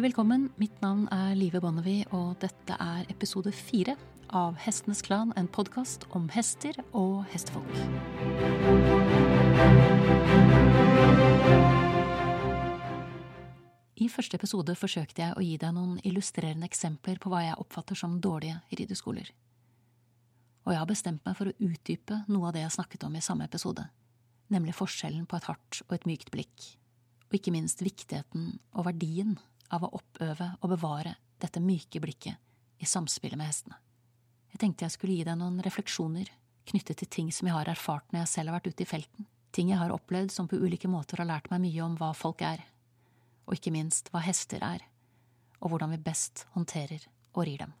Hjertelig velkommen. Mitt navn er Live Bonnevie, og dette er episode fire av Hestenes Klan, en podkast om hester og hestefolk. I første episode forsøkte jeg å gi deg noen illustrerende eksempler på hva jeg oppfatter som dårlige rideskoler. Og jeg har bestemt meg for å utdype noe av det jeg snakket om i samme episode, nemlig forskjellen på et hardt og et mykt blikk, og ikke minst viktigheten og verdien av å oppøve og bevare dette myke blikket i samspillet med hestene. Jeg tenkte jeg skulle gi deg noen refleksjoner knyttet til ting som jeg har erfart når jeg selv har vært ute i felten, ting jeg har opplevd som på ulike måter har lært meg mye om hva folk er, og ikke minst hva hester er, og hvordan vi best håndterer og rir dem.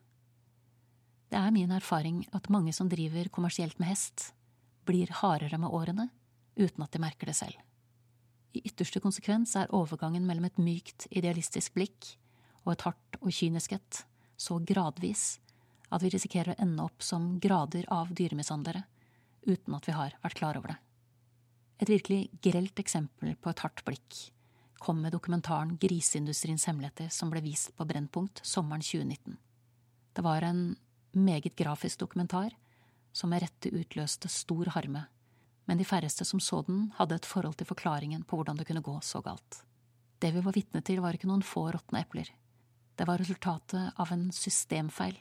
Det er min erfaring at mange som driver kommersielt med hest, blir hardere med årene uten at de merker det selv. I ytterste konsekvens er overgangen mellom et mykt, idealistisk blikk og et hardt og kynisk et så gradvis at vi risikerer å ende opp som grader av dyremishandlere uten at vi har vært klar over det. Et virkelig grelt eksempel på et hardt blikk kom med dokumentaren Griseindustriens hemmeligheter som ble vist på Brennpunkt sommeren 2019. Det var en meget grafisk dokumentar som med rette utløste stor harme, men de færreste som så den, hadde et forhold til forklaringen på hvordan det kunne gå så galt. Det vi var vitne til, var ikke noen få råtne epler. Det var resultatet av en systemfeil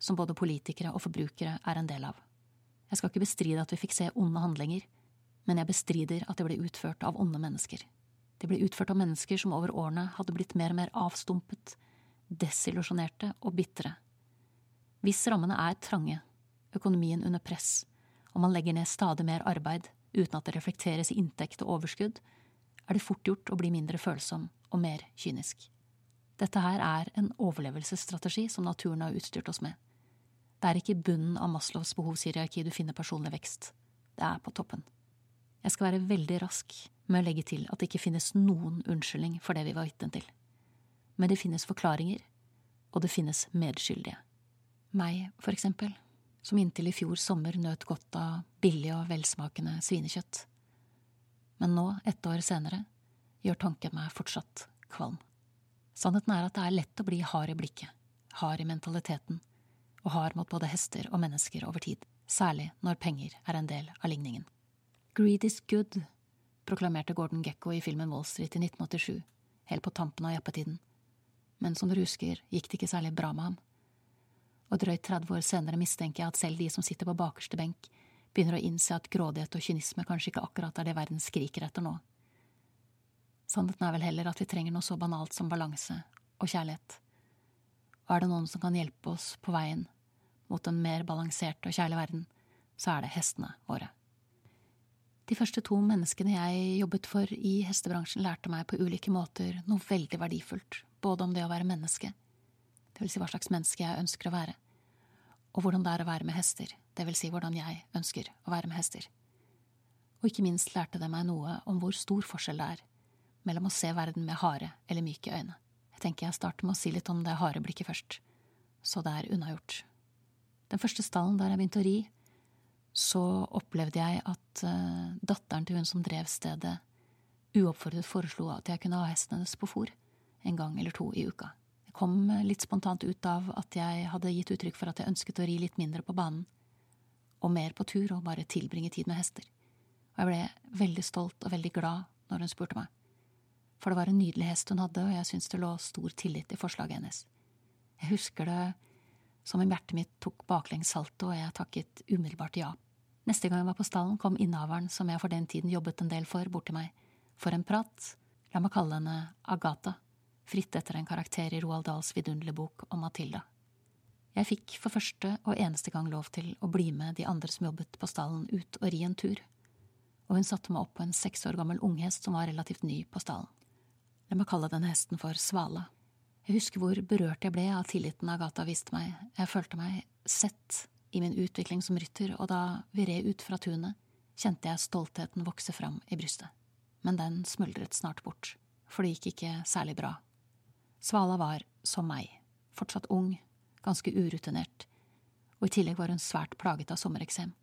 som både politikere og forbrukere er en del av. Jeg skal ikke bestride at vi fikk se onde handlinger, men jeg bestrider at det ble utført av onde mennesker. De ble utført av mennesker som over årene hadde blitt mer og mer avstumpet, desillusjonerte og bitre. Hvis rammene er trange, økonomien under press, og man legger ned stadig mer arbeid uten at det reflekteres i inntekt og overskudd, er det fort gjort å bli mindre følsom og mer kynisk. Dette her er en overlevelsesstrategi som naturen har utstyrt oss med. Det er ikke i bunnen av Maslows behovshierarki du finner personlig vekst. Det er på toppen. Jeg skal være veldig rask med å legge til at det ikke finnes noen unnskyldning for det vi var vitne til. Men det finnes forklaringer, og det finnes medskyldige. Meg, for eksempel, som inntil i fjor sommer nøt godt av billig og velsmakende svinekjøtt. Men nå, ett år senere, gjør tanken meg fortsatt kvalm. Sannheten er at det er lett å bli hard i blikket, hard i mentaliteten, og hard mot både hester og mennesker over tid, særlig når penger er en del av ligningen. Greed is good, proklamerte Gordon Gekko i filmen Wall Street i 1987, helt på tampen av jappetiden. Men som du husker, gikk det ikke særlig bra med ham. Og drøyt 30 år senere mistenker jeg at selv de som sitter på bakerste benk, begynner å innse at grådighet og kynisme kanskje ikke akkurat er det verden skriker etter nå. Sannheten er vel heller at vi trenger noe så banalt som balanse og kjærlighet. Og er det noen som kan hjelpe oss på veien mot en mer balansert og kjærlig verden, så er det hestene våre. De første to menneskene jeg jobbet for i hestebransjen, lærte meg på ulike måter noe veldig verdifullt, både om det å være menneske, det vil si hva slags menneske jeg ønsker å være, og hvordan det er å være med hester, det vil si hvordan jeg ønsker å være med hester. Og ikke minst lærte det meg noe om hvor stor forskjell det er mellom å se verden med harde eller myke øyne. Jeg tenker jeg starter med å si litt om det harde blikket først, så det er unnagjort. Den første stallen der jeg begynte å ri, så opplevde jeg at uh, datteren til hun som drev stedet, uoppfordret foreslo at jeg kunne ha hesten hennes på fôr en gang eller to i uka. Kom litt spontant ut av at jeg hadde gitt uttrykk for at jeg ønsket å ri litt mindre på banen, og mer på tur og bare tilbringe tid med hester. Og jeg ble veldig stolt og veldig glad når hun spurte meg. For det var en nydelig hest hun hadde, og jeg syntes det lå stor tillit i forslaget hennes. Jeg husker det som om hjertet mitt tok baklengs salto, og jeg takket umiddelbart ja. Neste gang jeg var på stallen, kom innehaveren, som jeg for den tiden jobbet en del for, bort til meg, for en prat, la meg kalle henne Agatha, fritt etter en karakter i Roald Dahls vidunderlige om Matilda. Jeg fikk for første og eneste gang lov til å bli med de andre som jobbet på stallen, ut og ri en tur, og hun satte meg opp på en seks år gammel unghest som var relativt ny på stallen. La meg kalle denne hesten for Svala. Jeg husker hvor berørt jeg ble av tilliten Agatha viste meg, jeg følte meg sett i min utvikling som rytter, og da vi red ut fra tunet, kjente jeg stoltheten vokse fram i brystet. Men den smuldret snart bort, for det gikk ikke særlig bra. Svala var, som meg, fortsatt ung, ganske urutinert, og i tillegg var hun svært plaget av sommereksem,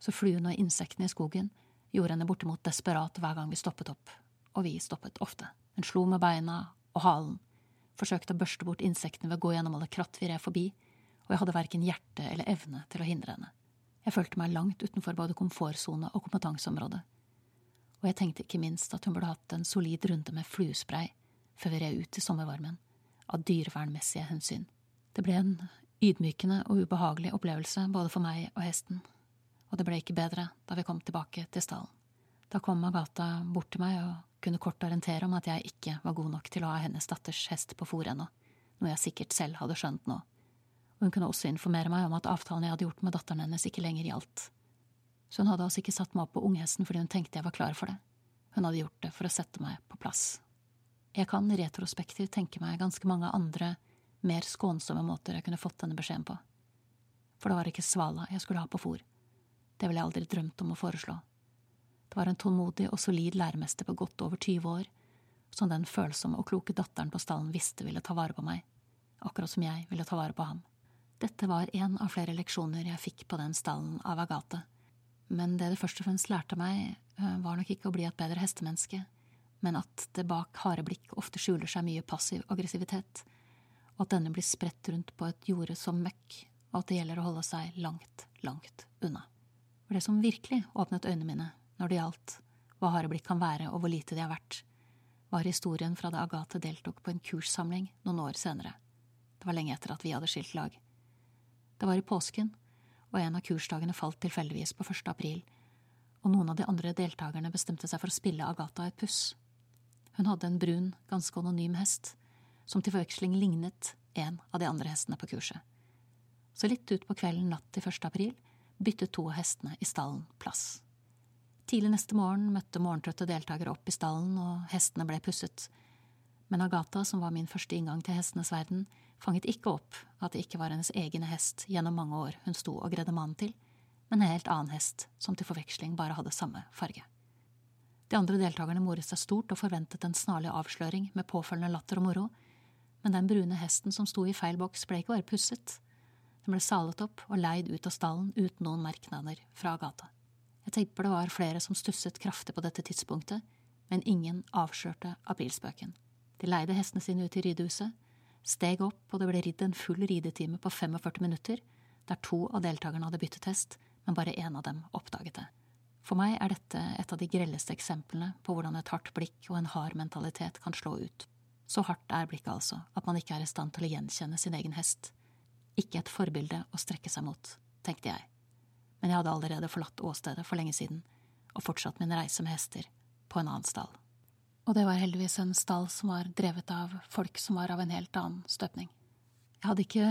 så fluene og insektene i skogen gjorde henne bortimot desperat hver gang vi stoppet opp, og vi stoppet ofte. Hun slo med beina og halen, forsøkte å børste bort insektene ved å gå gjennom alle kratt vi red forbi, og jeg hadde verken hjerte eller evne til å hindre henne. Jeg følte meg langt utenfor både komfortsone og kompetanseområde, og jeg tenkte ikke minst at hun burde hatt en solid runde med fluespray før vi red ut i sommervarmen, av dyrevernmessige hensyn. Det ble en ydmykende og ubehagelig opplevelse både for meg og hesten, og det ble ikke bedre da vi kom tilbake til stallen. Da kom Agatha bort til meg og kunne kort orientere om at jeg ikke var god nok til å ha hennes datters hest på fòr ennå, noe jeg sikkert selv hadde skjønt nå, og hun kunne også informere meg om at avtalen jeg hadde gjort med datteren hennes, ikke lenger gjaldt. Så hun hadde altså ikke satt meg opp på unghesten fordi hun tenkte jeg var klar for det, hun hadde gjort det for å sette meg på plass. Jeg kan retrospektivt tenke meg ganske mange andre, mer skånsomme måter jeg kunne fått denne beskjeden på. For det var ikke Svala jeg skulle ha på fòr. Det ville jeg aldri drømt om å foreslå. Det var en tålmodig og solid læremester på godt over 20 år, som den følsomme og kloke datteren på stallen visste ville ta vare på meg, akkurat som jeg ville ta vare på ham. Dette var en av flere leksjoner jeg fikk på den stallen av Agathe, men det det først og fremst lærte meg, eh, var nok ikke å bli et bedre hestemenneske, men at det bak harde blikk ofte skjuler seg mye passiv aggressivitet, og at denne blir spredt rundt på et jorde som møkk, og at det gjelder å holde seg langt, langt unna. Det det som virkelig åpnet øynene mine når det gjaldt hva harde blikk kan være og hvor lite de har vært, var historien fra da Agathe deltok på en kurssamling noen år senere. Det var lenge etter at vi hadde skilt lag. Det var i påsken, og en av kursdagene falt tilfeldigvis på 1. april, og noen av de andre deltakerne bestemte seg for å spille Agatha et puss. Hun hadde en brun, ganske anonym hest, som til forveksling lignet en av de andre hestene på kurset. Så litt utpå kvelden natt til 1. april byttet to av hestene i stallen plass. Tidlig neste morgen møtte morgentrøtte deltakere opp i stallen, og hestene ble pusset. Men Agatha, som var min første inngang til hestenes verden, fanget ikke opp at det ikke var hennes egen hest gjennom mange år hun sto og gredde mannen til, men en helt annen hest som til forveksling bare hadde samme farge. De andre deltakerne moret seg stort og forventet en snarlig avsløring med påfølgende latter og moro, men den brune hesten som sto i feil boks, ble ikke bare pusset, den ble salet opp og leid ut av stallen uten noen merknader fra gata. Jeg tipper det var flere som stusset kraftig på dette tidspunktet, men ingen avslørte aprilspøken. De leide hestene sine ut i ridehuset, steg opp, og det ble ridd en full ridetime på 45 minutter, der to av deltakerne hadde byttet hest, men bare én av dem oppdaget det. For meg er dette et av de grelleste eksemplene på hvordan et hardt blikk og en hard mentalitet kan slå ut. Så hardt er blikket altså at man ikke er i stand til å gjenkjenne sin egen hest. Ikke et forbilde å strekke seg mot, tenkte jeg men jeg hadde allerede forlatt åstedet for lenge siden og fortsatt min reise med hester på en annen stall. Og det var heldigvis en stall som var drevet av folk som var av en helt annen støpning. Jeg hadde ikke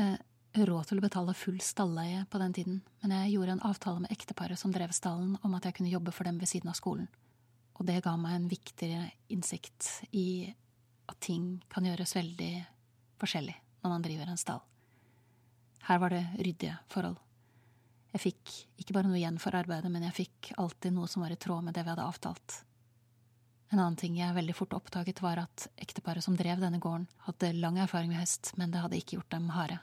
råd til å betale full stalleie på den tiden, men jeg gjorde en avtale med ekteparet som drev stallen om at jeg kunne jobbe for dem ved siden av skolen, og det ga meg en viktigere innsikt i at ting kan gjøres veldig forskjellig når man driver en stall. Her var det ryddige forhold. Jeg fikk ikke bare noe igjen for arbeidet, men jeg fikk alltid noe som var i tråd med det vi hadde avtalt. En annen ting jeg veldig fort oppdaget, var at ekteparet som drev denne gården, hadde lang erfaring med hest, men det hadde ikke gjort dem harde.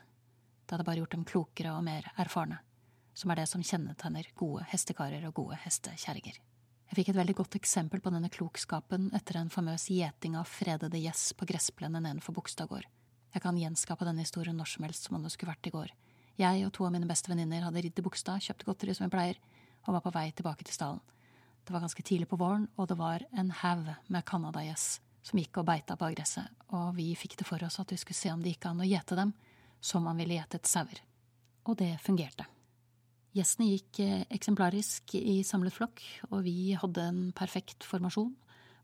Det hadde bare gjort dem klokere og mer erfarne, som er det som kjennetegner gode hestekarer og gode hestekjerringer. Jeg fikk et veldig godt eksempel på denne klokskapen etter en famøs gjeting av fredede gjess på gressplenen nedenfor Bogstadgård. Jeg kan gjenskape denne historien når som helst som om det skulle vært i går. Jeg og to av mine beste venninner hadde ridd i Bogstad, kjøpt godteri som vi pleier, og var på vei tilbake til stallen. Det var ganske tidlig på våren, og det var en haug med canadagjess som gikk og beita på gresset, og vi fikk det for oss at vi skulle se om det gikk an å gjete dem som man ville gjetet sauer. Og det fungerte. Gjestene gikk eh, eksemplarisk i samlet flokk, og vi hadde en perfekt formasjon,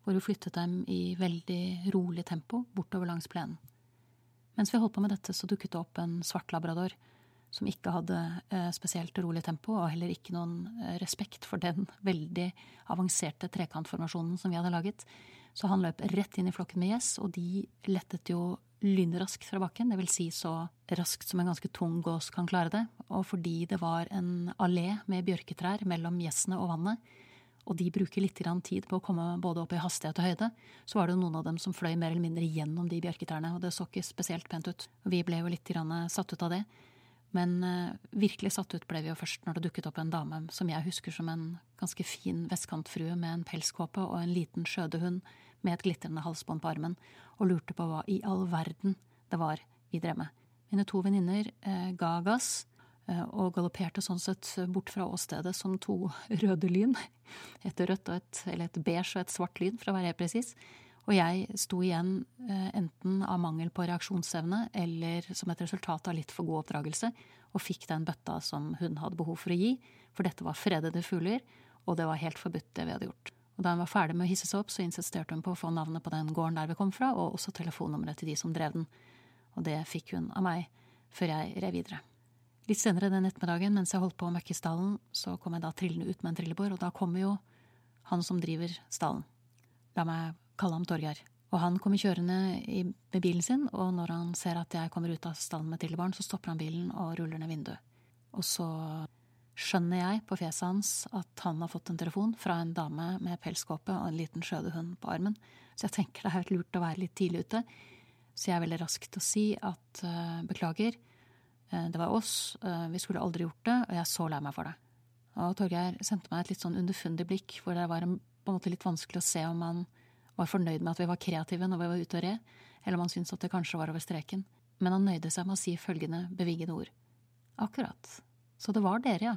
hvor vi flyttet dem i veldig rolig tempo bortover langs plenen. Mens vi holdt på med dette, så dukket det opp en svart labrador som ikke hadde eh, spesielt rolig tempo, og heller ikke noen eh, respekt for den veldig avanserte trekantformasjonen som vi hadde laget. Så han løp rett inn i flokken med gjess, og de lettet jo lynraskt fra bakken, vil si så raskt som en ganske tung gås kan klare det, og fordi det var en allé med bjørketrær mellom gjessene og vannet, og de bruker litt tid på å komme både opp i hastighet og høyde, så var det noen av dem som fløy mer eller mindre gjennom de bjørketrærne, og det så ikke spesielt pent ut. Vi ble jo litt satt ut av det. Men uh, virkelig satt ut ble vi jo først når det dukket opp en dame som jeg husker som en ganske fin vestkantfrue med en pelskåpe og en liten skjødehund med et glitrende halsbånd på armen, og lurte på hva i all verden det var vi drev med. Mine to venninner eh, ga gass eh, og galopperte sånn sett bort fra åstedet som to røde lyn. Et rødt og et, eller et beige og et svart lyn, for å være helt presis. Og jeg sto igjen eh, enten av mangel på reaksjonsevne eller som et resultat av litt for god oppdragelse, og fikk den bøtta som hun hadde behov for å gi, for dette var fredede fugler, og det var helt forbudt, det vi hadde gjort. Og da hun var ferdig med å hisse seg opp, så insisterte hun på å få navnet på den gården der vi kom fra, og også telefonnummeret til de som drev den. Og det fikk hun av meg, før jeg red videre. Litt senere den ettermiddagen, mens jeg holdt på å møkke stallen, så kom jeg da trillende ut med en trillebår, og da kommer jo han som driver stallen. La meg kalle ham Torgeir. Og han kommer kjørende i, med bilen sin, og når han ser at jeg kommer ut av stallen med trillebåren, så stopper han bilen og ruller ned vinduet. Og så skjønner jeg på fjeset hans at han har fått en telefon fra en dame med pelskåpe og en liten skjødehund på armen, så jeg tenker det er helt lurt å være litt tidlig ute. Så jeg er veldig rask å si at uh, beklager, uh, det var oss, uh, vi skulle aldri gjort det, og jeg er så lei meg for det. Og Torgeir sendte meg et litt sånn underfundig blikk, hvor det var en, på en måte litt vanskelig å se om han var fornøyd med at vi var kreative når vi var ute og red, eller om han syntes at det kanskje var over streken. Men han nøyde seg med å si følgende bevingede ord. Akkurat. Så det var dere, ja.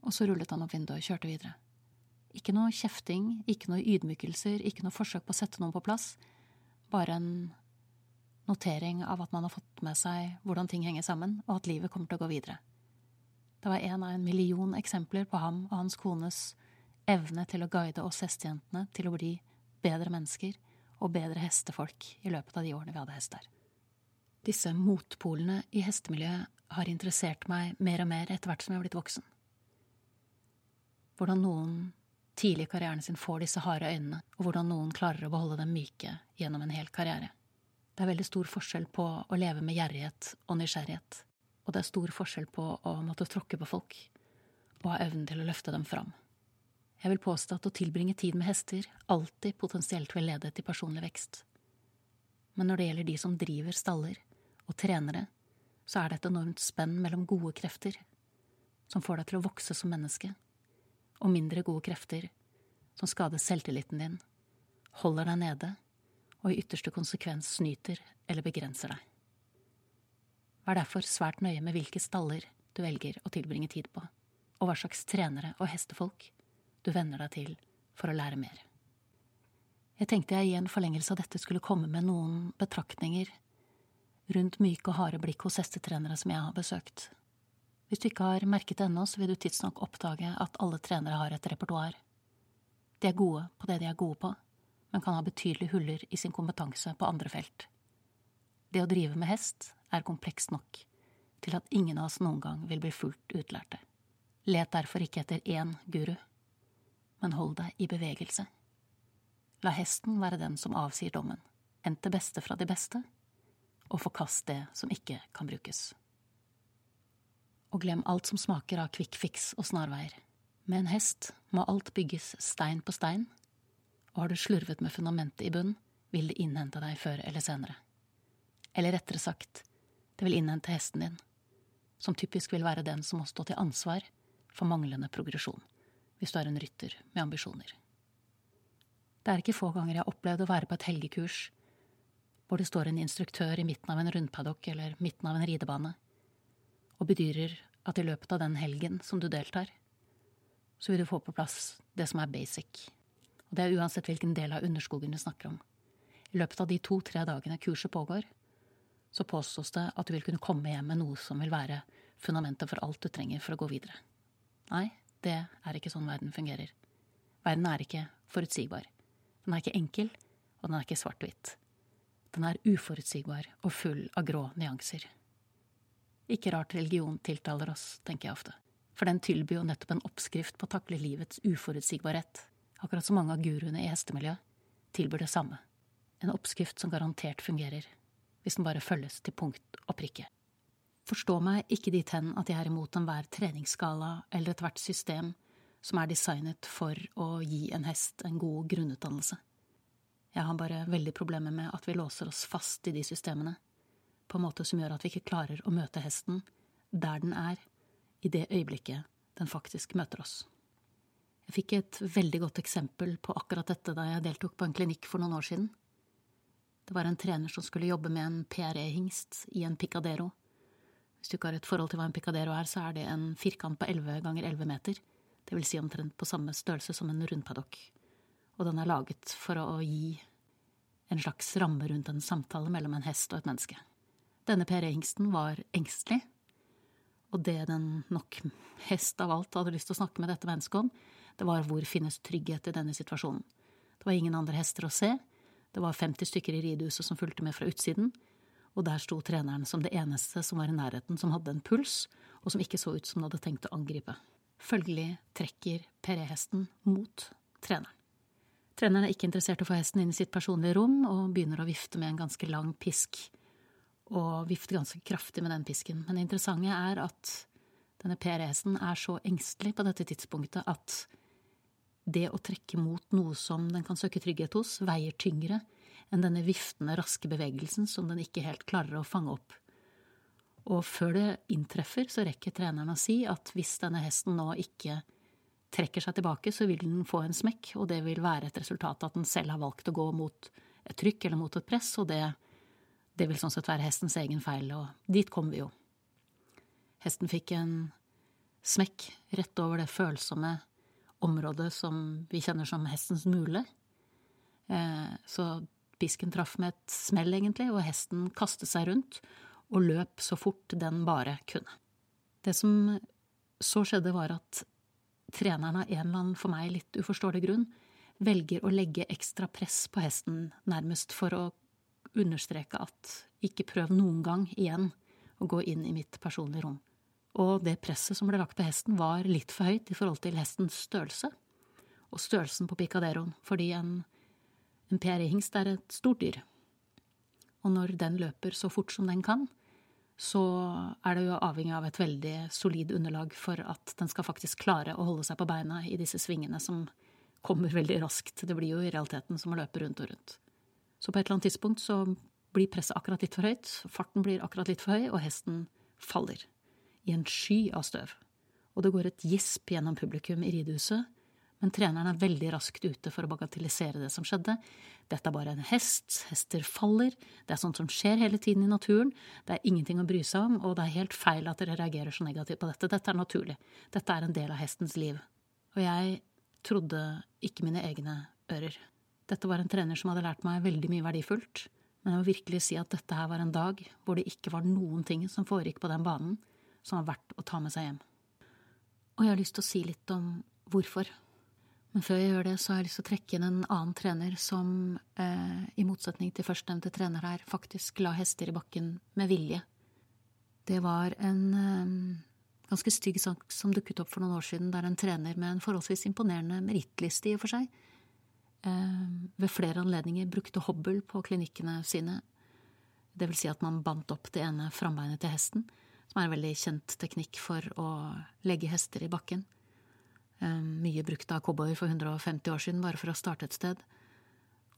Og så rullet han opp vinduet og kjørte videre. Ikke noe kjefting, ikke noe ydmykelser, ikke noe forsøk på å sette noen på plass. Bare en notering av at man har fått med seg hvordan ting henger sammen, og at livet kommer til å gå videre. Det var en av en million eksempler på ham og hans kones evne til å guide oss hestejentene til å bli bedre mennesker og bedre hestefolk i løpet av de årene vi hadde hester. Disse motpolene i hestemiljøet har interessert meg mer og mer etter hvert som jeg har blitt voksen. Hvordan noen tidlig i karrieren sin får disse harde øynene, og hvordan noen klarer å beholde dem myke gjennom en hel karriere. Det er veldig stor forskjell på å leve med gjerrighet og nysgjerrighet, og det er stor forskjell på å måtte tråkke på folk og ha evnen til å løfte dem fram. Jeg vil påstå at å tilbringe tid med hester alltid potensielt vil lede til personlig vekst. Men når det gjelder de som driver staller og trenere, så er det et enormt spenn mellom gode krefter, som får deg til å vokse som menneske, og mindre gode krefter, som skader selvtilliten din, holder deg nede og i ytterste konsekvens snyter eller begrenser deg. Vær derfor svært nøye med hvilke staller du velger å tilbringe tid på, og hva slags trenere og hestefolk du venner deg til for å lære mer. Jeg tenkte jeg i en forlengelse av dette skulle komme med noen betraktninger rundt myke og harde blikk hos hestetrenere som jeg har besøkt. Hvis du ikke har merket det ennå, så vil du tidsnok oppdage at alle trenere har et repertoar. De er gode på det de er gode på, men kan ha betydelige huller i sin kompetanse på andre felt. Det å drive med hest er komplekst nok til at ingen av oss noen gang vil bli fullt utlærte. Let derfor ikke etter én guru men hold deg i bevegelse. La hesten være den som avsier dommen. Hent det beste fra de beste, og forkast det som ikke kan brukes. Og glem alt som smaker av fix og snarveier. Med en hest må alt bygges stein på stein, og har du slurvet med fundamentet i bunn, vil det innhente deg før eller senere. Eller rettere sagt, det vil innhente hesten din, som typisk vil være den som må stå til ansvar for manglende progresjon hvis du er en rytter med ambisjoner. Det er ikke få ganger jeg har opplevd å være på et helgekurs hvor det står en instruktør i midten av en rundpaddock eller midten av en ridebane og bedyrer at i løpet av den helgen som du deltar, så vil du få på plass det som er basic, og det er uansett hvilken del av underskogen du snakker om. I løpet av de to–tre dagene kurset pågår, så påstås det at du vil kunne komme hjem med noe som vil være fundamentet for alt du trenger for å gå videre. Nei, det er ikke sånn verden fungerer. Verden er ikke forutsigbar. Den er ikke enkel, og den er ikke svart-hvitt. Den er uforutsigbar og full av grå nyanser. Ikke rart religion tiltaler oss, tenker jeg ofte, for den tilbyr jo nettopp en oppskrift på å takle livets uforutsigbarhet, akkurat som mange av guruene i hestemiljøet tilbyr det samme, en oppskrift som garantert fungerer, hvis den bare følges til punkt og prikke. Forstå meg ikke dit hen at jeg er imot enhver treningsskala eller ethvert system som er designet for å gi en hest en god grunnutdannelse. Jeg har bare veldig problemer med at vi låser oss fast i de systemene, på en måte som gjør at vi ikke klarer å møte hesten der den er, i det øyeblikket den faktisk møter oss. Jeg fikk et veldig godt eksempel på akkurat dette da jeg deltok på en klinikk for noen år siden. Det var en trener som skulle jobbe med en PRE-hingst i en picadero. Hvis du ikke har et forhold til hva en picadero er, så er det en firkant på 11 ganger 11 meter. Det vil si omtrent på samme størrelse som en rundpaddock. Og den er laget for å gi en slags ramme rundt en samtale mellom en hest og et menneske. Denne PRE-hingsten var engstelig, og det den nok hest av alt hadde lyst til å snakke med dette mennesket om, det var hvor finnes trygghet i denne situasjonen. Det var ingen andre hester å se, det var 50 stykker i ridehuset som fulgte med fra utsiden, og der sto treneren som det eneste som var i nærheten som hadde en puls, og som ikke så ut som den hadde tenkt å angripe. Følgelig trekker Peré-hesten mot treneren. Treneren er ikke interessert i å få hesten inn i sitt personlige rom, og begynner å vifte med en ganske lang pisk, og vifte ganske kraftig med den pisken. Men det interessante er at denne PR-hesten er så engstelig på dette tidspunktet at det å trekke mot noe som den kan søke trygghet hos, veier tyngre enn denne viftende, raske bevegelsen som den ikke helt klarer å fange opp. Og før det inntreffer, så rekker treneren å si at hvis denne hesten nå ikke trekker seg tilbake, så vil den få en smekk, og det vil være et resultat at den selv har valgt å gå mot et trykk eller mot et press, og det, det vil sånn sett være hestens egen feil, og dit kom vi jo. Hesten fikk en smekk rett over det følsomme området som vi kjenner som hestens mule. Eh, så pisken traff med et smell, egentlig, og hesten kastet seg rundt og løp så fort den bare kunne. Det som så skjedde, var at treneren av en eller annen for meg litt uforståelig grunn velger å legge ekstra press på hesten, nærmest for å understreke at ikke prøv noen gang igjen å gå inn i mitt personlige rom. Og det presset som ble lagt på hesten, var litt for høyt i forhold til hestens størrelse, og størrelsen på picaderoen, fordi en en PRI-hingst er et stort dyr, og når den løper så fort som den kan, så er det jo avhengig av et veldig solid underlag for at den skal faktisk klare å holde seg på beina i disse svingene som kommer veldig raskt. Det blir jo i realiteten som å løpe rundt og rundt. Så på et eller annet tidspunkt så blir presset akkurat litt for høyt, farten blir akkurat litt for høy, og hesten faller i en sky av støv. Og det går et gisp gjennom publikum i ridehuset, men treneren er veldig raskt ute for å bagatellisere det som skjedde. Dette er bare en hest, hester faller, det er sånt som skjer hele tiden i naturen, det er ingenting å bry seg om, og det er helt feil at dere reagerer så negativt på dette, dette er naturlig, dette er en del av hestens liv. Og jeg trodde ikke mine egne ører. Dette var en trener som hadde lært meg veldig mye verdifullt, men jeg må virkelig si at dette her var en dag hvor det ikke var noen ting som foregikk på den banen som var verdt å ta med seg hjem. Og jeg har lyst til å si litt om hvorfor. Men før jeg gjør det, så har jeg lyst til å trekke inn en annen trener som, eh, i motsetning til førstnevnte trener her, faktisk la hester i bakken med vilje. Det var en eh, ganske stygg sak som dukket opp for noen år siden, der en trener med en forholdsvis imponerende merittliste i og for seg, eh, ved flere anledninger brukte hobbel på klinikkene sine. Det vil si at man bandt opp det ene frambeinet til hesten, som er en veldig kjent teknikk for å legge hester i bakken. Mye brukt av cowboyer for 150 år siden, bare for å starte et sted.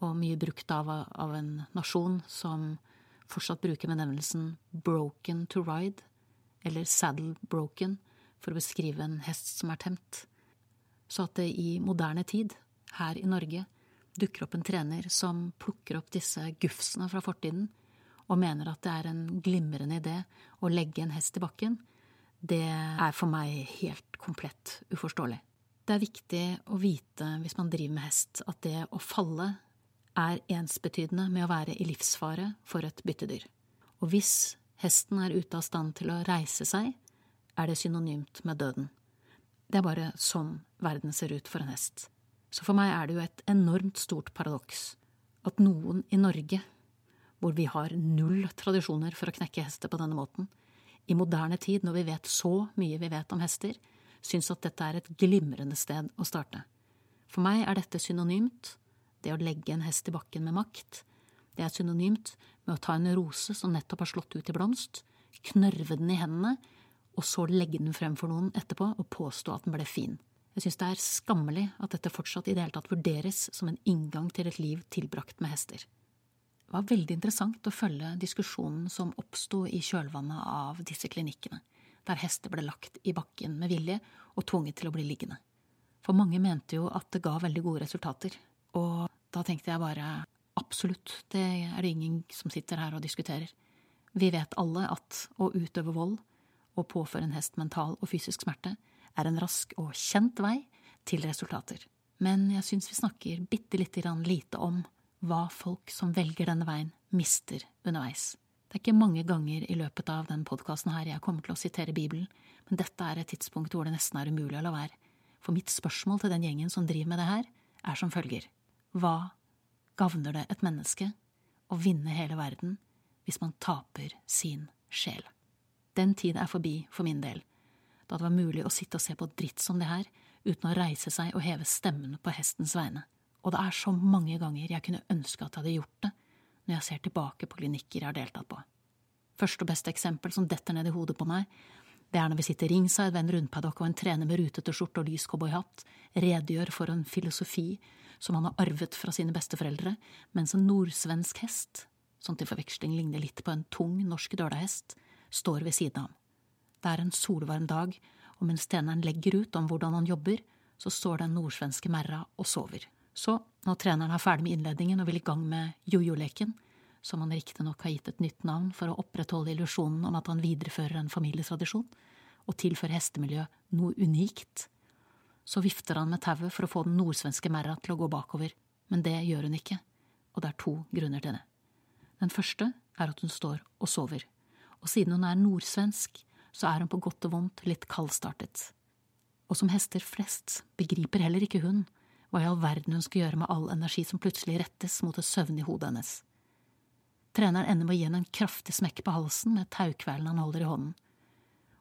Og mye brukt av, av en nasjon som fortsatt bruker benevnelsen broken to ride, eller saddle broken, for å beskrive en hest som er temt. Så at det i moderne tid, her i Norge, dukker opp en trener som plukker opp disse gufsene fra fortiden, og mener at det er en glimrende idé å legge en hest i bakken, det er for meg helt komplett uforståelig. Det er viktig å vite hvis man driver med hest, at det å falle er ensbetydende med å være i livsfare for et byttedyr. Og hvis hesten er ute av stand til å reise seg, er det synonymt med døden. Det er bare sånn verden ser ut for en hest. Så for meg er det jo et enormt stort paradoks at noen i Norge, hvor vi har null tradisjoner for å knekke hester på denne måten, i moderne tid, når vi vet så mye vi vet om hester, syns at dette er et glimrende sted å starte. For meg er dette synonymt, det å legge en hest i bakken med makt. Det er synonymt med å ta en rose som nettopp har slått ut i blomst, knørve den i hendene, og så legge den frem for noen etterpå og påstå at den ble fin. Jeg synes det er skammelig at dette fortsatt i det hele tatt vurderes som en inngang til et liv tilbrakt med hester. Det var veldig interessant å følge diskusjonen som oppsto i kjølvannet av disse klinikkene der hester ble lagt i bakken med vilje og tvunget til å bli liggende. For mange mente jo at det ga veldig gode resultater, og da tenkte jeg bare Absolutt, det er det ingen som sitter her og diskuterer. Vi vet alle at å utøve vold og påføre en hest mental og fysisk smerte er en rask og kjent vei til resultater. Men jeg syns vi snakker bitte lite grann lite om hva folk som velger denne veien, mister underveis. Det er ikke mange ganger i løpet av den podkasten her jeg kommer til å sitere Bibelen, men dette er et tidspunkt hvor det nesten er umulig å la være. For mitt spørsmål til den gjengen som driver med det her, er som følger. Hva gagner det et menneske å vinne hele verden hvis man taper sin sjel? Den tid er forbi for min del, da det var mulig å sitte og se på dritt som det her uten å reise seg og heve stemmen på hestens vegne, og det er så mange ganger jeg kunne ønske at jeg hadde gjort det når jeg ser tilbake på klinikker jeg har deltatt på. Første og beste eksempel som detter ned i hodet på meg, det er når vi sitter ringside ved en rundpaddock og en trener med rutete skjorte og lys cowboyhatt redegjør for en filosofi som han har arvet fra sine besteforeldre, mens en nordsvensk hest, som til forveksling ligner litt på en tung norsk dølahest, står ved siden av ham. Det er en solvarm dag, og mens tjeneren legger ut om hvordan han jobber, så står den nordsvenske merra og sover. Så, når treneren er ferdig med innledningen og vil i gang med jojo-leken, som han riktignok har gitt et nytt navn for å opprettholde illusjonen om at han viderefører en familietradisjon, og tilfører hestemiljøet noe unikt, så vifter han med tauet for å få den nordsvenske merra til å gå bakover, men det gjør hun ikke, og det er to grunner til det. Den første er at hun står og sover, og siden hun er nordsvensk, så er hun på godt og vondt litt kaldstartet. Og som hester flest begriper heller ikke hun hva i all verden hun skulle gjøre med all energi som plutselig rettes mot det søvnige hodet hennes. Treneren ender med å gi henne en kraftig smekk på halsen med taukvelen han holder i hånden,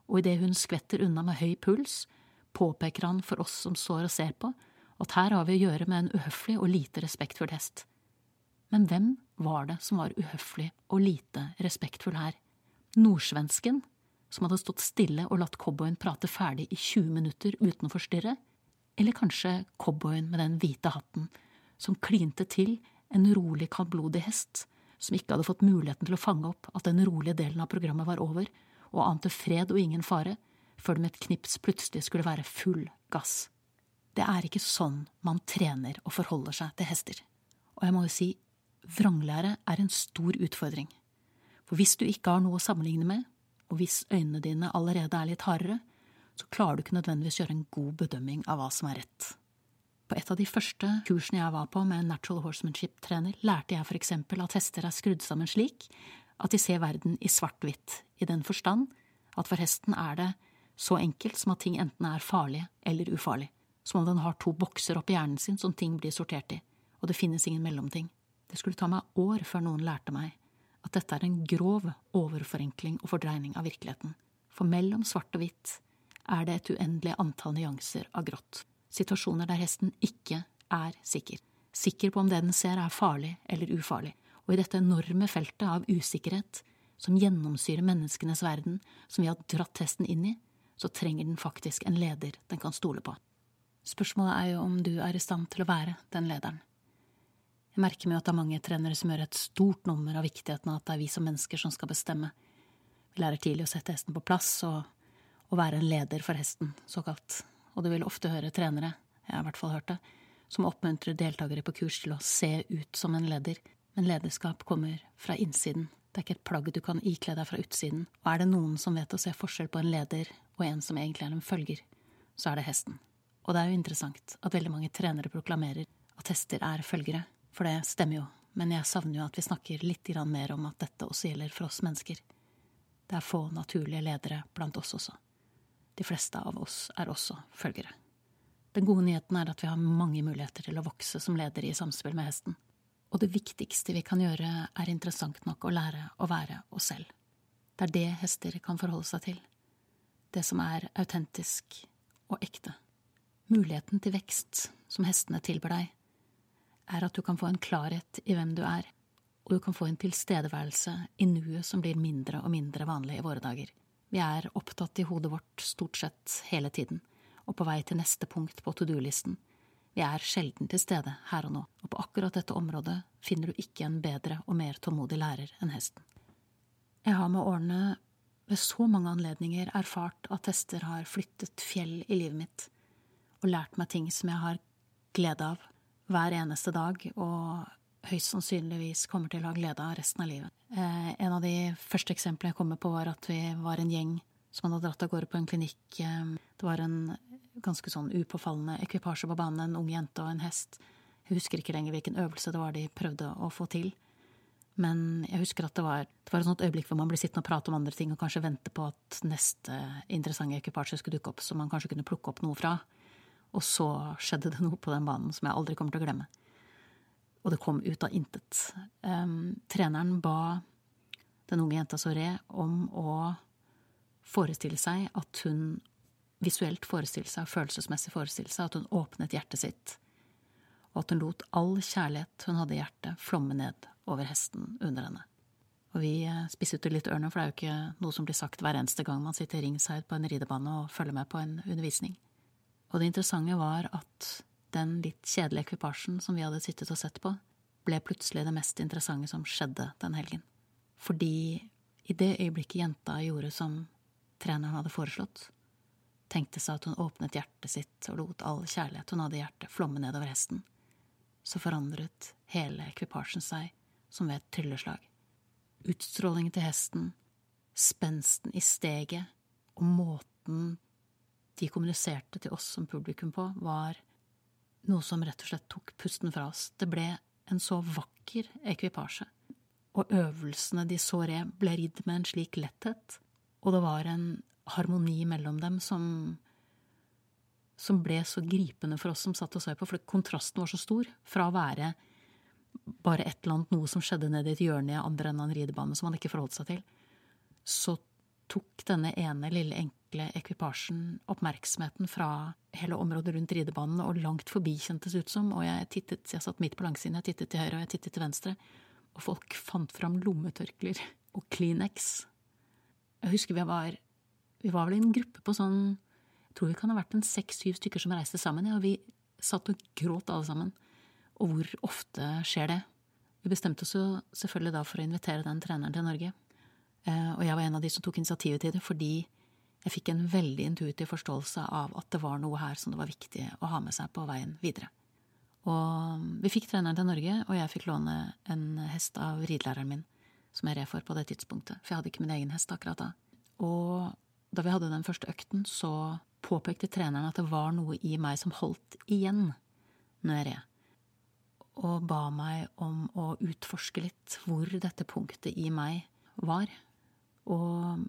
og idet hun skvetter unna med høy puls, påpeker han for oss som står og ser på, at her har vi å gjøre med en uhøflig og lite respektfull hest. Men hvem var det som var uhøflig og lite respektfull her? Nordsvensken, som hadde stått stille og latt cowboyen prate ferdig i 20 minutter uten å forstyrre? Eller kanskje cowboyen med den hvite hatten, som klinte til en rolig, kaldblodig hest, som ikke hadde fått muligheten til å fange opp at den rolige delen av programmet var over, og ante fred og ingen fare, før det med et knips plutselig skulle være full gass. Det er ikke sånn man trener og forholder seg til hester. Og jeg må jo si, vranglære er en stor utfordring. For hvis du ikke har noe å sammenligne med, og hvis øynene dine allerede er litt hardere, så klarer du ikke nødvendigvis gjøre en god bedømming av hva som er rett. På et av de første kursene jeg var på med en natural horsemanship-trener, lærte jeg for eksempel at hester er skrudd sammen slik at de ser verden i svart-hvitt, i den forstand at for hesten er det så enkelt som at ting enten er farlige eller ufarlige, som om den har to bokser oppi hjernen sin som ting blir sortert i, og det finnes ingen mellomting. Det skulle ta meg år før noen lærte meg at dette er en grov overforenkling og fordreining av virkeligheten, for mellom svart og hvitt er det et uendelig antall nyanser av grått, situasjoner der hesten ikke er sikker, sikker på om det den ser er farlig eller ufarlig, og i dette enorme feltet av usikkerhet som gjennomsyrer menneskenes verden, som vi har dratt hesten inn i, så trenger den faktisk en leder den kan stole på. Spørsmålet er jo om du er i stand til å være den lederen. Jeg merker meg at det er mange trenere som gjør et stort nummer av viktigheten av at det er vi som mennesker som skal bestemme. Vi lærer tidlig å sette hesten på plass og å være en leder for hesten, såkalt, og du vil ofte høre trenere, jeg har i hvert fall hørt det, som oppmuntrer deltakere på kurs til å se ut som en leder, men lederskap kommer fra innsiden, det er ikke et plagg du kan ikle deg fra utsiden, og er det noen som vet å se forskjell på en leder og en som egentlig er en følger, så er det hesten. Og det er jo interessant at veldig mange trenere proklamerer at hester er følgere, for det stemmer jo, men jeg savner jo at vi snakker litt mer om at dette også gjelder for oss mennesker. Det er få naturlige ledere blant oss også. De fleste av oss er også følgere. Den gode nyheten er at vi har mange muligheter til å vokse som leder i samspill med hesten. Og det viktigste vi kan gjøre, er interessant nok å lære å være oss selv. Det er det hester kan forholde seg til. Det som er autentisk og ekte. Muligheten til vekst som hestene tilbyr deg, er at du kan få en klarhet i hvem du er, og du kan få en tilstedeværelse i nuet som blir mindre og mindre vanlig i våre dager. Vi er opptatt i hodet vårt stort sett hele tiden, og på vei til neste punkt på to do-listen. Vi er sjelden til stede her og nå, og på akkurat dette området finner du ikke en bedre og mer tålmodig lærer enn hesten. Jeg har med årene ved så mange anledninger erfart at hester har flyttet fjell i livet mitt, og lært meg ting som jeg har glede av hver eneste dag, og høyst sannsynligvis kommer til å ha glede av resten av livet. Eh, en av de første eksemplene jeg kommer på, var at vi var en gjeng som hadde dratt av gårde på en klinikk. Eh, det var en ganske sånn upåfallende ekvipasje på banen, en ung jente og en hest. Jeg husker ikke lenger hvilken øvelse det var de prøvde å få til. Men jeg husker at det var, det var et sånt øyeblikk hvor man ble sittende og prate om andre ting, og kanskje vente på at neste interessante ekvipasje skulle dukke opp, så man kanskje kunne plukke opp noe fra. Og så skjedde det noe på den banen som jeg aldri kommer til å glemme. Og det kom ut av intet. Um, treneren ba den unge jenta Soré om å forestille seg at hun visuelt forestille seg, følelsesmessig forestille seg, at hun åpnet hjertet sitt, og at hun lot all kjærlighet hun hadde i hjertet, flomme ned over hesten under henne. Og vi eh, spisset litt ørene, for det er jo ikke noe som blir sagt hver eneste gang man sitter ringside på en ridebane og følger med på en undervisning. Og det interessante var at den litt kjedelige ekvipasjen som vi hadde sittet og sett på, ble plutselig det mest interessante som skjedde den helgen. Fordi i det øyeblikket jenta gjorde som treneren hadde foreslått, tenkte seg at hun åpnet hjertet sitt og lot all kjærlighet hun hadde i hjertet, flomme nedover hesten, så forandret hele ekvipasjen seg som ved et trylleslag. Utstrålingen til hesten, spensten i steget og måten de kommuniserte til oss som publikum på, var noe som rett og slett tok pusten fra oss. Det ble en så vakker ekvipasje, og øvelsene de så re, ble ridd med en slik letthet, og det var en harmoni mellom dem som som ble så gripende for oss som satt og så på, for kontrasten var så stor fra å være bare et eller annet noe som skjedde nede i et hjørne i andre enden av en ridebane som han ikke forholdt seg til, så tok denne ene lille enkle ekvipasjen oppmerksomheten fra hele området rundt ridebanen og langt forbi, kjentes ut som, og jeg tittet, jeg satt midt på langsiden, jeg tittet til høyre og jeg tittet til venstre, og folk fant fram lommetørklær og Kleenex. Jeg husker vi var, vi var vel i en gruppe på sånn, jeg tror vi kan ha vært en seks-syv stykker som reiste sammen, ja, og vi satt og gråt alle sammen. Og hvor ofte skjer det? Vi bestemte oss jo selvfølgelig da for å invitere den treneren til Norge. Eh, og jeg var en av de som tok initiativet til det, fordi jeg fikk en veldig intuitiv forståelse av at det var noe her som det var viktig å ha med seg på veien videre. Og vi fikk treneren til Norge, og jeg fikk låne en hest av ridelæreren min, som jeg red for på det tidspunktet, for jeg hadde ikke min egen hest akkurat da. Og da vi hadde den første økten, så påpekte treneren at det var noe i meg som holdt igjen når jeg red og ba meg om å utforske litt hvor dette punktet i meg var. Og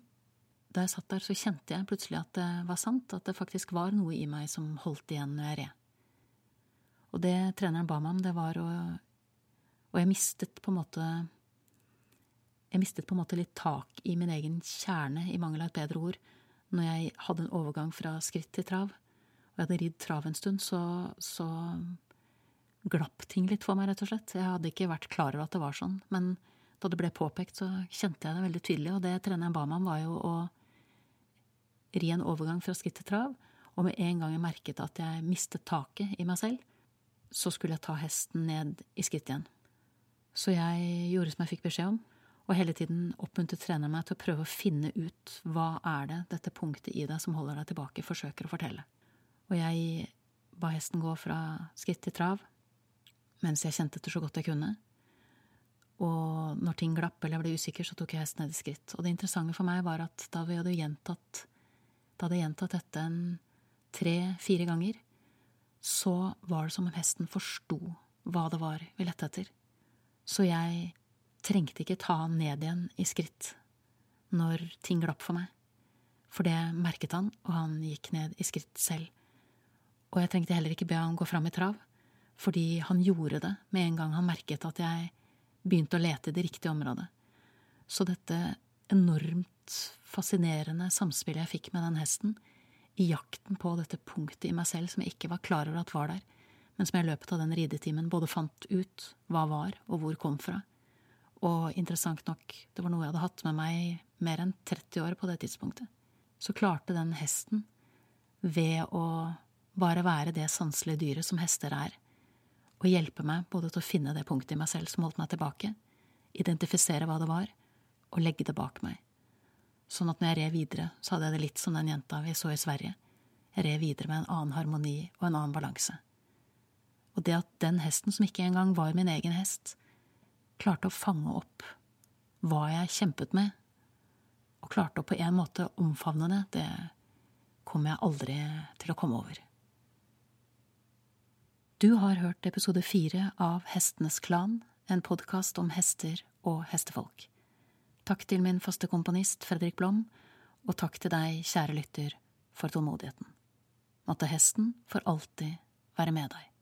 da jeg satt der, så kjente jeg plutselig at det var sant, at det faktisk var noe i meg som holdt igjen når jeg red. Og det treneren ba meg om, det var å Og jeg mistet på en måte Jeg mistet på en måte litt tak i min egen kjerne, i mangel av et bedre ord, når jeg hadde en overgang fra skritt til trav. Og jeg hadde ridd trav en stund, så, så glapp ting litt for meg, rett og slett. Jeg hadde ikke vært klar over at det var sånn, men da det ble påpekt, så kjente jeg det veldig tydelig, og det treneren ba meg om, var jo å ri en overgang fra skritt til trav, og med en gang jeg merket at jeg mistet taket i meg selv, så skulle jeg ta hesten ned i skritt igjen. Så jeg gjorde som jeg fikk beskjed om, og hele tiden oppmuntret treneren meg til å prøve å finne ut hva er det dette punktet i deg som holder deg tilbake, forsøker å fortelle. Og jeg ba hesten gå fra skritt til trav, mens jeg kjente etter så godt jeg kunne. Og når ting glapp eller jeg ble usikker, så tok jeg hesten ned i skritt. Og det interessante for meg var at da vi hadde gjentatt, da hadde gjentatt dette en tre–fire ganger, så var det som om hesten forsto hva det var vi lette etter. Så jeg trengte ikke ta han ned igjen i skritt når ting glapp for meg. For det merket han, og han gikk ned i skritt selv. Og jeg trengte heller ikke be han gå fram i trav fordi han gjorde det med en gang han merket at jeg begynte å lete i det riktige området. Så dette enormt fascinerende samspillet jeg fikk med den hesten, i jakten på dette punktet i meg selv som jeg ikke var klar over at var der, men som jeg i løpet av den ridetimen både fant ut hva var og hvor kom fra. Og interessant nok, det var noe jeg hadde hatt med meg i mer enn 30 år på det tidspunktet. Så klarte den hesten, ved å bare være det sanselige dyret som hester er, og hjelpe meg både til å finne det punktet i meg selv som holdt meg tilbake, identifisere hva det var, og legge det bak meg. Sånn at når jeg red videre, så hadde jeg det litt som den jenta vi så i Sverige. Jeg red videre med en annen harmoni og en annen balanse. Og det at den hesten, som ikke engang var min egen hest, klarte å fange opp hva jeg kjempet med, og klarte å på en måte omfavne det, det kommer jeg aldri til å komme over. Du har hørt episode fire av Hestenes Klan, en podkast om hester og hestefolk. Takk til min faste komponist Fredrik Blom, og takk til deg, kjære lytter, for tålmodigheten. Måtte hesten for alltid være med deg.